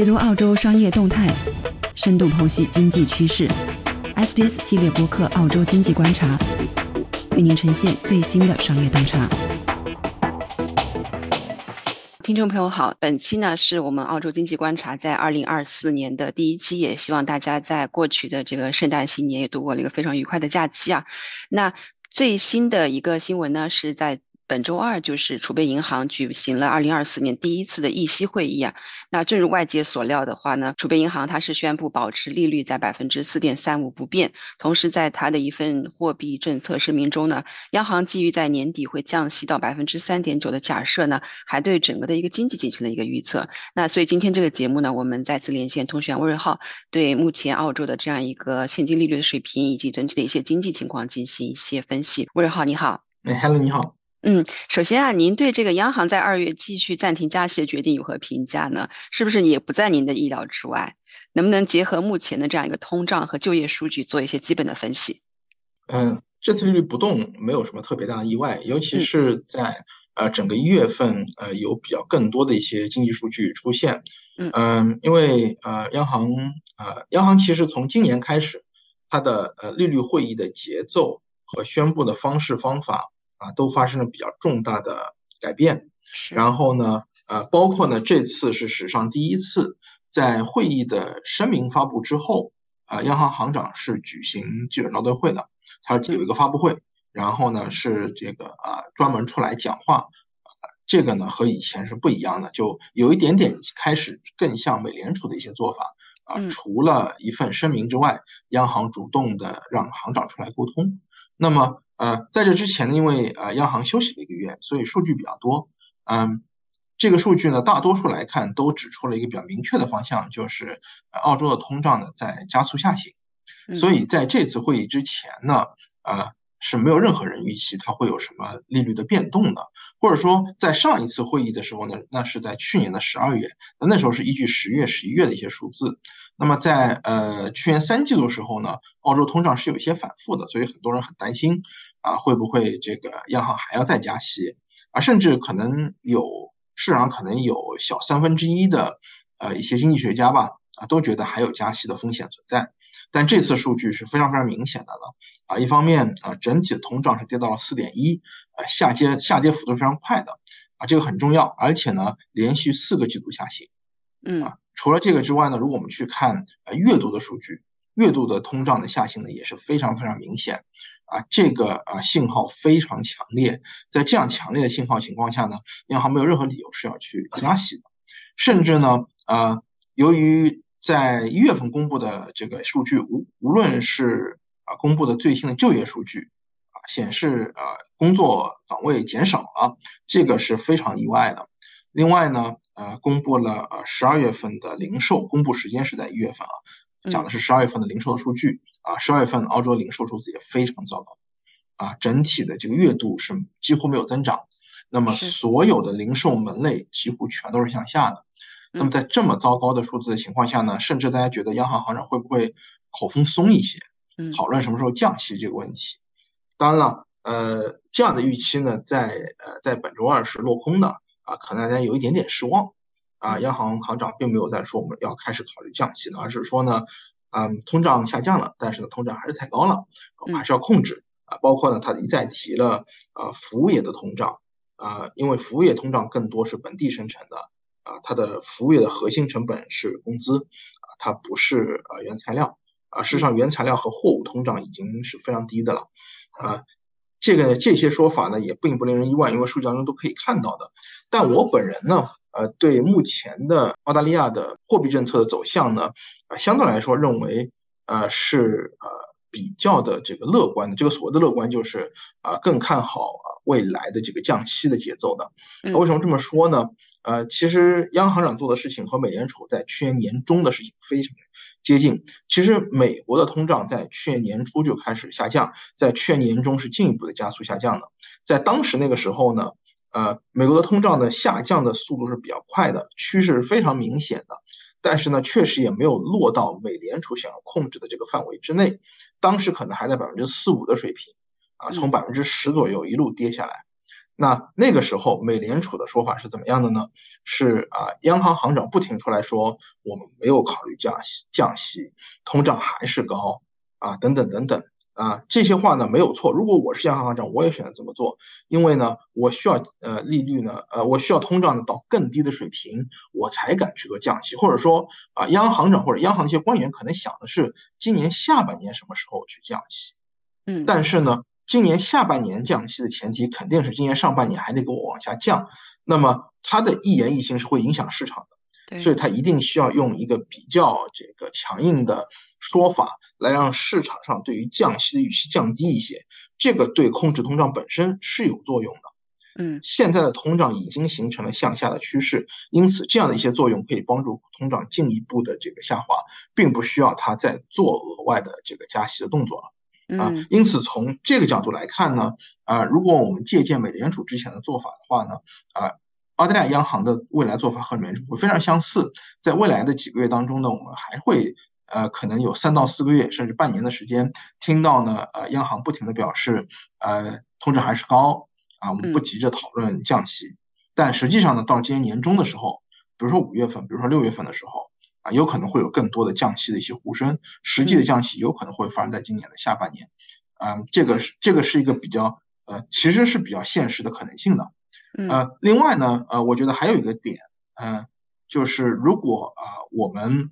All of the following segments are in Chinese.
解读澳洲商业动态，深度剖析经济趋势。SBS 系列播客《澳洲经济观察》为您呈现最新的商业洞察。听众朋友好，本期呢是我们澳洲经济观察在二零二四年的第一期，也希望大家在过去的这个圣诞新年也度过了一个非常愉快的假期啊。那最新的一个新闻呢是在。本周二就是储备银行举行了二零二四年第一次的议息会议啊。那正如外界所料的话呢，储备银行它是宣布保持利率在百分之四点三五不变。同时，在它的一份货币政策声明中呢，央行基于在年底会降息到百分之三点九的假设呢，还对整个的一个经济进行了一个预测。那所以今天这个节目呢，我们再次连线通讯员魏瑞浩，对目前澳洲的这样一个现金利率的水平以及整体的一些经济情况进行一些分析。魏瑞浩，你好。哎，Hello，你好。嗯，首先啊，您对这个央行在二月继续暂停加息的决定有何评价呢？是不是也不在您的意料之外？能不能结合目前的这样一个通胀和就业数据做一些基本的分析？嗯，这次利率不动没有什么特别大的意外，尤其是在呃整个一月份呃有比较更多的一些经济数据出现。嗯因为呃央行呃央行其实从今年开始，它的呃利率会议的节奏和宣布的方式方法。啊，都发生了比较重大的改变。然后呢，呃，包括呢，这次是史上第一次，在会议的声明发布之后，啊，央行行长是举行记者招待会的，他有一个发布会，然后呢是这个啊专门出来讲话，这个呢和以前是不一样的，就有一点点开始更像美联储的一些做法啊，除了一份声明之外，央行主动的让行长出来沟通，那么。呃，在这之前呢，因为呃央行休息了一个月，所以数据比较多。嗯，这个数据呢，大多数来看都指出了一个比较明确的方向，就是澳洲的通胀呢在加速下行。所以在这次会议之前呢，呃是没有任何人预期它会有什么利率的变动的，或者说在上一次会议的时候呢，那是在去年的十二月，那那时候是依据十月、十一月的一些数字。那么在呃去年三季度时候呢，澳洲通胀是有一些反复的，所以很多人很担心。啊，会不会这个央行还要再加息啊？甚至可能有市场可能有小三分之一的呃一些经济学家吧啊，都觉得还有加息的风险存在。但这次数据是非常非常明显的了啊！一方面啊，整体的通胀是跌到了四点一，啊，下跌下跌幅度非常快的啊，这个很重要。而且呢，连续四个季度下行，嗯啊，除了这个之外呢，如果我们去看呃月度的数据，月度的通胀的下行呢也是非常非常明显。啊，这个啊信号非常强烈，在这样强烈的信号情况下呢，央行没有任何理由是要去加息的，甚至呢，呃，由于在一月份公布的这个数据，无无论是啊公布的最新的就业数据，啊显示啊工作岗位减少了，这个是非常意外的。另外呢，呃，公布了呃十二月份的零售，公布时间是在一月份啊。讲的是十二月份的零售的数据啊，十二月份澳洲零售数字也非常糟糕啊，整体的这个月度是几乎没有增长，那么所有的零售门类几乎全都是向下的。那么在这么糟糕的数字的情况下呢，甚至大家觉得央行行长会不会口风松一些，讨论什么时候降息这个问题？当然了，呃，这样的预期呢，在呃在本周二是落空的啊，可能大家有一点点失望。啊，央行行长并没有在说我们要开始考虑降息的，而是说呢，嗯，通胀下降了，但是呢，通胀还是太高了，我们还是要控制啊。包括呢，他一再提了呃服务业的通胀啊，因为服务业通胀更多是本地生成的啊，它的服务业的核心成本是工资啊，它不是呃原材料啊。事实上，原材料和货物通胀已经是非常低的了啊。这个这些说法呢，也并不令人意外，因为数据当中都可以看到的。但我本人呢？呃，对目前的澳大利亚的货币政策的走向呢，呃，相对来说认为，呃，是呃比较的这个乐观的。这个所谓的乐观，就是啊，更看好啊未来的这个降息的节奏的。为什么这么说呢？呃，其实央行长做的事情和美联储在去年年中的事情非常接近。其实美国的通胀在去年年初就开始下降，在去年年中是进一步的加速下降的。在当时那个时候呢。呃，美国的通胀的下降的速度是比较快的，趋势是非常明显的，但是呢，确实也没有落到美联储想要控制的这个范围之内，当时可能还在百分之四五的水平，啊，从百分之十左右一路跌下来。那那个时候，美联储的说法是怎么样的呢？是啊，央行行长不停出来说，我们没有考虑降息，降息，通胀还是高啊，等等等等啊，这些话呢没有错。如果我是央行行长，我也选择这么做，因为呢，我需要呃利率呢，呃，我需要通胀呢到更低的水平，我才敢去做降息。或者说啊，央行行长或者央行的一些官员可能想的是，今年下半年什么时候去降息？嗯，但是呢。今年下半年降息的前提肯定是今年上半年还得给我往下降，那么它的一言一行是会影响市场的，所以它一定需要用一个比较这个强硬的说法来让市场上对于降息的预期降低一些，这个对控制通胀本身是有作用的。嗯，现在的通胀已经形成了向下的趋势，因此这样的一些作用可以帮助通胀进一步的这个下滑，并不需要它再做额外的这个加息的动作了。啊，因此从这个角度来看呢，啊，如果我们借鉴美联储之前的做法的话呢，啊，澳大利亚央行的未来做法和美联储会非常相似，在未来的几个月当中呢，我们还会呃，可能有三到四个月甚至半年的时间，听到呢，呃，央行不停的表示，呃，通胀还是高，啊，我们不急着讨论降息，但实际上呢，到今年年中的时候，比如说五月份，比如说六月份的时候。啊，有可能会有更多的降息的一些呼声，实际的降息有可能会发生在今年的下半年，嗯，这个是这个是一个比较呃，其实是比较现实的可能性的，呃，另外呢，呃，我觉得还有一个点，嗯，就是如果啊我们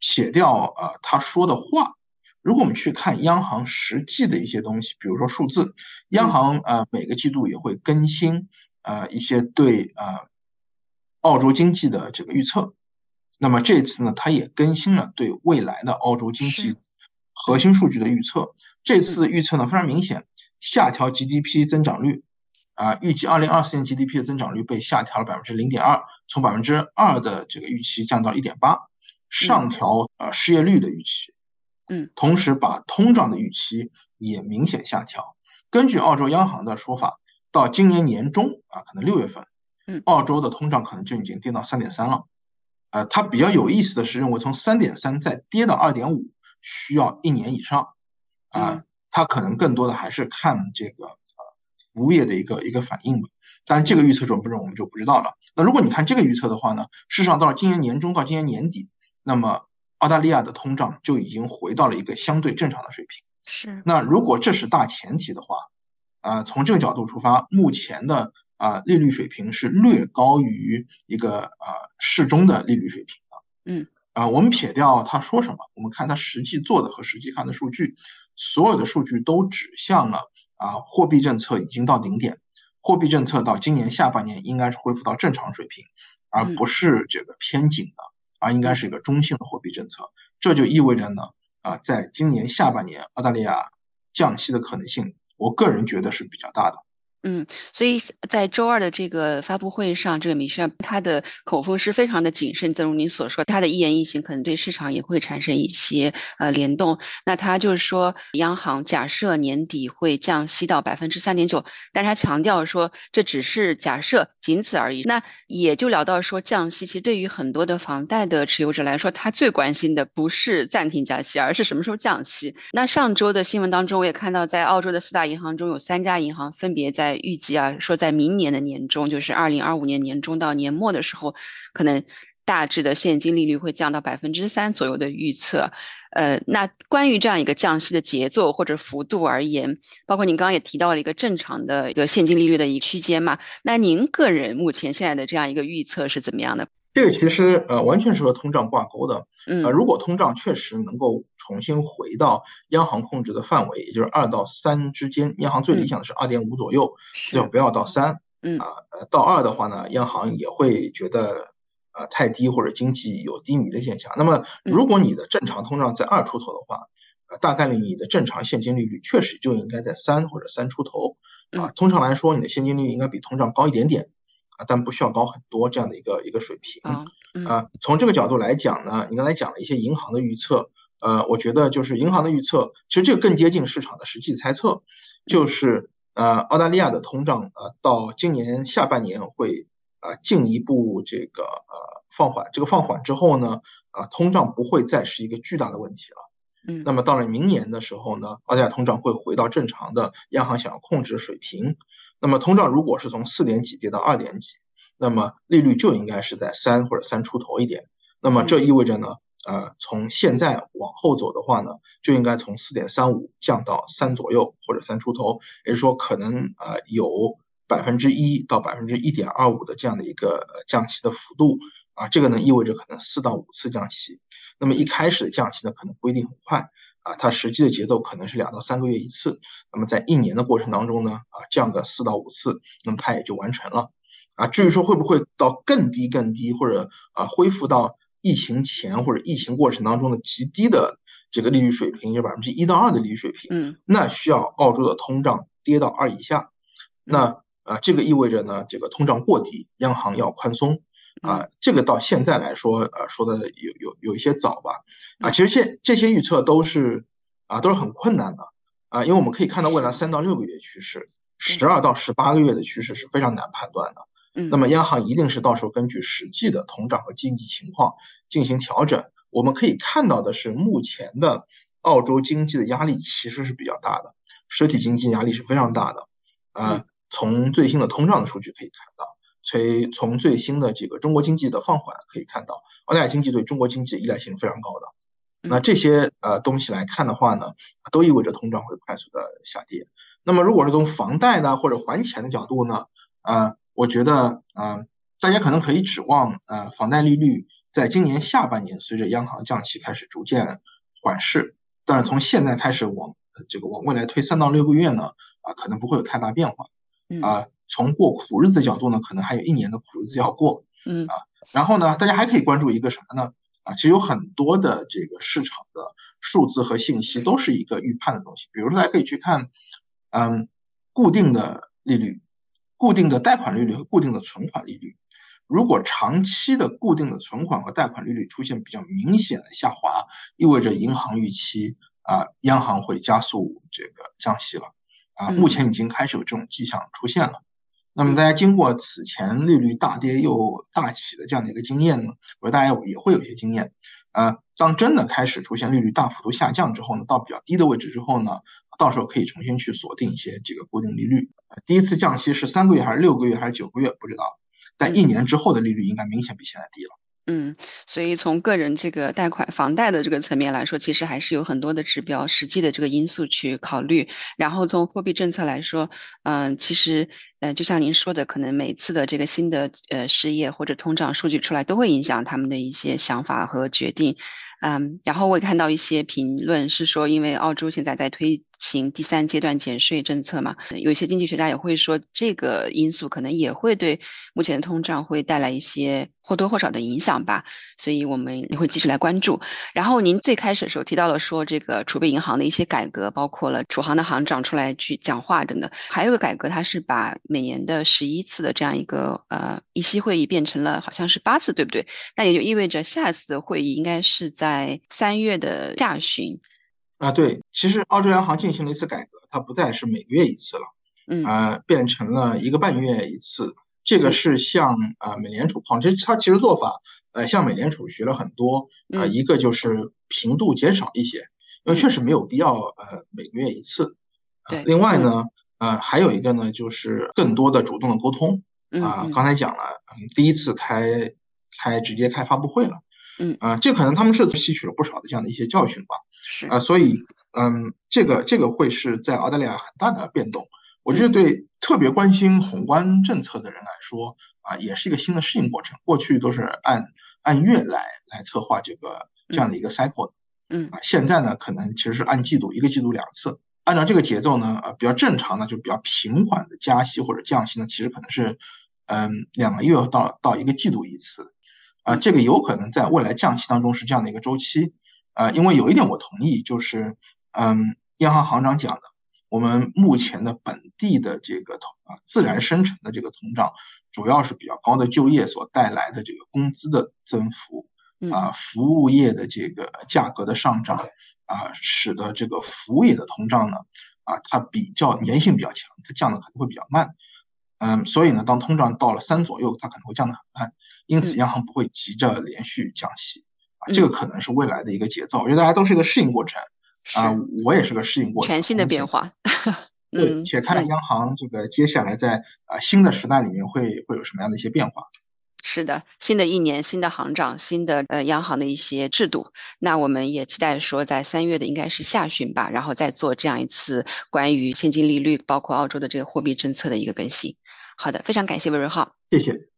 写掉啊他说的话，如果我们去看央行实际的一些东西，比如说数字，央行呃每个季度也会更新呃一些对呃澳洲经济的这个预测。那么这次呢，它也更新了对未来的澳洲经济核心数据的预测。这次预测呢非常明显，下调 GDP 增长率，啊，预计二零二四年 GDP 的增长率被下调了百分之零点二，从百分之二的这个预期降到一点八，上调呃失业率的预期，嗯，同时把通胀的预期也明显下调。根据澳洲央行的说法，到今年年中啊，可能六月份，嗯，澳洲的通胀可能就已经跌到三点三了。呃，它比较有意思的是，认为从三点三再跌到二点五需要一年以上，啊，它可能更多的还是看这个呃服务业的一个一个反应吧。当然，这个预测准不准我们就不知道了。那如果你看这个预测的话呢，事实上到了今年年中到今年年底，那么澳大利亚的通胀就已经回到了一个相对正常的水平。是。那如果这是大前提的话，啊，从这个角度出发，目前的。啊，利率水平是略高于一个啊适中的利率水平的。嗯，啊，我们撇掉他说什么，我们看他实际做的和实际看的数据，所有的数据都指向了啊，货币政策已经到顶点，货币政策到今年下半年应该是恢复到正常水平，而不是这个偏紧的，而应该是一个中性的货币政策。这就意味着呢，啊，在今年下半年澳大利亚降息的可能性，我个人觉得是比较大的。嗯，所以在周二的这个发布会上，这个米歇尔他的口风是非常的谨慎，正如您所说，他的一言一行可能对市场也会产生一些呃联动。那他就是说，央行假设年底会降息到百分之三点九，但他强调说这只是假设，仅此而已。那也就聊到说，降息其实对于很多的房贷的持有者来说，他最关心的不是暂停加息，而是什么时候降息。那上周的新闻当中，我也看到，在澳洲的四大银行中有三家银行分别在预计啊，说在明年的年中，就是二零二五年年中到年末的时候，可能大致的现金利率会降到百分之三左右的预测。呃，那关于这样一个降息的节奏或者幅度而言，包括您刚刚也提到了一个正常的一个现金利率的一个区间嘛？那您个人目前现在的这样一个预测是怎么样的？这个其实呃完全是和通胀挂钩的，呃，如果通胀确实能够重新回到央行控制的范围，也就是二到三之间，央行最理想的是二点五左右，就不要到三，嗯。啊呃到二的话呢，央行也会觉得呃太低或者经济有低迷的现象。那么如果你的正常通胀在二出头的话，呃大概率你的正常现金利率确实就应该在三或者三出头，啊，通常来说你的现金率应该比通胀高一点点。啊，但不需要高很多这样的一个一个水平啊。从这个角度来讲呢，你刚才讲了一些银行的预测，呃，我觉得就是银行的预测，其实这个更接近市场的实际猜测，就是呃，澳大利亚的通胀呃，到今年下半年会呃进一步这个呃放缓，这个放缓之后呢，啊，通胀不会再是一个巨大的问题了。嗯，那么到了明年的时候呢，澳大利亚通胀会回到正常的央行想要控制的水平。那么通胀如果是从四点几跌到二点几，那么利率就应该是在三或者三出头一点。那么这意味着呢，呃，从现在往后走的话呢，就应该从四点三五降到三左右或者三出头，也就是说可能呃有百分之一到百分之一点二五的这样的一个降息的幅度啊，这个呢意味着可能四到五次降息。那么一开始的降息呢可能不一定很快啊，它实际的节奏可能是两到三个月一次。那么在一年的过程当中呢，啊降个四到五次，那么它也就完成了。啊，至于说会不会到更低更低，或者啊恢复到。疫情前或者疫情过程当中的极低的这个利率水平，就百分之一到二的利率水平，嗯，那需要澳洲的通胀跌到二以下，那啊，这个意味着呢，这个通胀过低，央行要宽松啊，这个到现在来说，呃，说的有有有一些早吧，啊，其实现这些预测都是啊都是很困难的。啊，因为我们可以看到未来三到六个月趋势，十二到十八个月的趋势是非常难判断的。那么央行一定是到时候根据实际的通胀和经济情况进行调整。我们可以看到的是，目前的澳洲经济的压力其实是比较大的，实体经济压力是非常大的。呃，从最新的通胀的数据可以看到，从从最新的这个中国经济的放缓可以看到，澳大利亚经济对中国经济依赖性非常高的。那这些呃东西来看的话呢，都意味着通胀会快速的下跌。那么如果是从房贷呢或者还钱的角度呢，啊。我觉得，呃，大家可能可以指望，呃，房贷利率在今年下半年随着央行降息开始逐渐缓释，但是从现在开始往这个往未来推三到六个月呢，啊，可能不会有太大变化，啊，从过苦日子的角度呢，可能还有一年的苦日子要过，嗯，啊，然后呢，大家还可以关注一个什么呢？啊，其实有很多的这个市场的数字和信息都是一个预判的东西，比如说大家可以去看，嗯，固定的利率。固定的贷款利率和固定的存款利率，如果长期的固定的存款和贷款利率出现比较明显的下滑，意味着银行预期啊，央行会加速这个降息了啊，目前已经开始有这种迹象出现了。那么大家经过此前利率大跌又大起的这样的一个经验呢，我说大家也会有一些经验。呃，当真的开始出现利率大幅度下降之后呢，到比较低的位置之后呢，到时候可以重新去锁定一些这个固定利率。第一次降息是三个月还是六个月还是九个月不知道，但一年之后的利率应该明显比现在低了。嗯，所以从个人这个贷款房贷的这个层面来说，其实还是有很多的指标、实际的这个因素去考虑。然后从货币政策来说，嗯，其实，呃，就像您说的，可能每次的这个新的呃失业或者通胀数据出来，都会影响他们的一些想法和决定。嗯，然后我也看到一些评论是说，因为澳洲现在在推行第三阶段减税政策嘛，有一些经济学家也会说，这个因素可能也会对目前的通胀会带来一些或多或少的影响吧，所以我们也会继续来关注。然后您最开始的时候提到了说，这个储备银行的一些改革，包括了储行的行长出来去讲话等等，还有个改革，它是把每年的十一次的这样一个呃议息会议变成了好像是八次，对不对？那也就意味着下一次的会议应该是。在三月的下旬，啊，对，其实澳洲央行进行了一次改革，它不再是每个月一次了，嗯，呃，变成了一个半月一次。这个是向呃美联储靠，其实它其实做法，呃，向美联储学了很多，呃，一个就是频度减少一些，因为确实没有必要呃每个月一次。呃，另外呢，呃，还有一个呢，就是更多的主动的沟通，啊，刚才讲了，嗯，第一次开开直接开发布会了。嗯啊，这可能他们是吸取了不少的这样的一些教训吧。是啊，所以嗯，这个这个会是在澳大利亚很大的变动。我觉得对特别关心宏观政策的人来说啊，也是一个新的适应过程。过去都是按按月来来策划这个这样的一个 cycle。嗯啊，现在呢，可能其实是按季度，一个季度两次。按照这个节奏呢，呃，比较正常的就比较平缓的加息或者降息呢，其实可能是嗯两个月到到一个季度一次。啊，这个有可能在未来降息当中是这样的一个周期，啊，因为有一点我同意，就是，嗯，央行行长讲的，我们目前的本地的这个通啊自然生成的这个通胀，主要是比较高的就业所带来的这个工资的增幅，啊，服务业的这个价格的上涨，啊，使得这个服务业的通胀呢，啊，它比较粘性比较强，它降的可能会比较慢，嗯，所以呢，当通胀到了三左右，它可能会降的很慢。因此，央行不会急着连续降息啊，这个可能是未来的一个节奏。我觉得大家都是一个适应过程啊，我也是个适应过程，全新的变化。对，且看央行这个接下来在啊新的时代里面会会有什么样的一些变化。是的，新的一年，新的行长，新的呃央行的一些制度，那我们也期待说，在三月的应该是下旬吧，然后再做这样一次关于现金利率，包括澳洲的这个货币政策的一个更新。好的，非常感谢魏瑞浩，谢谢。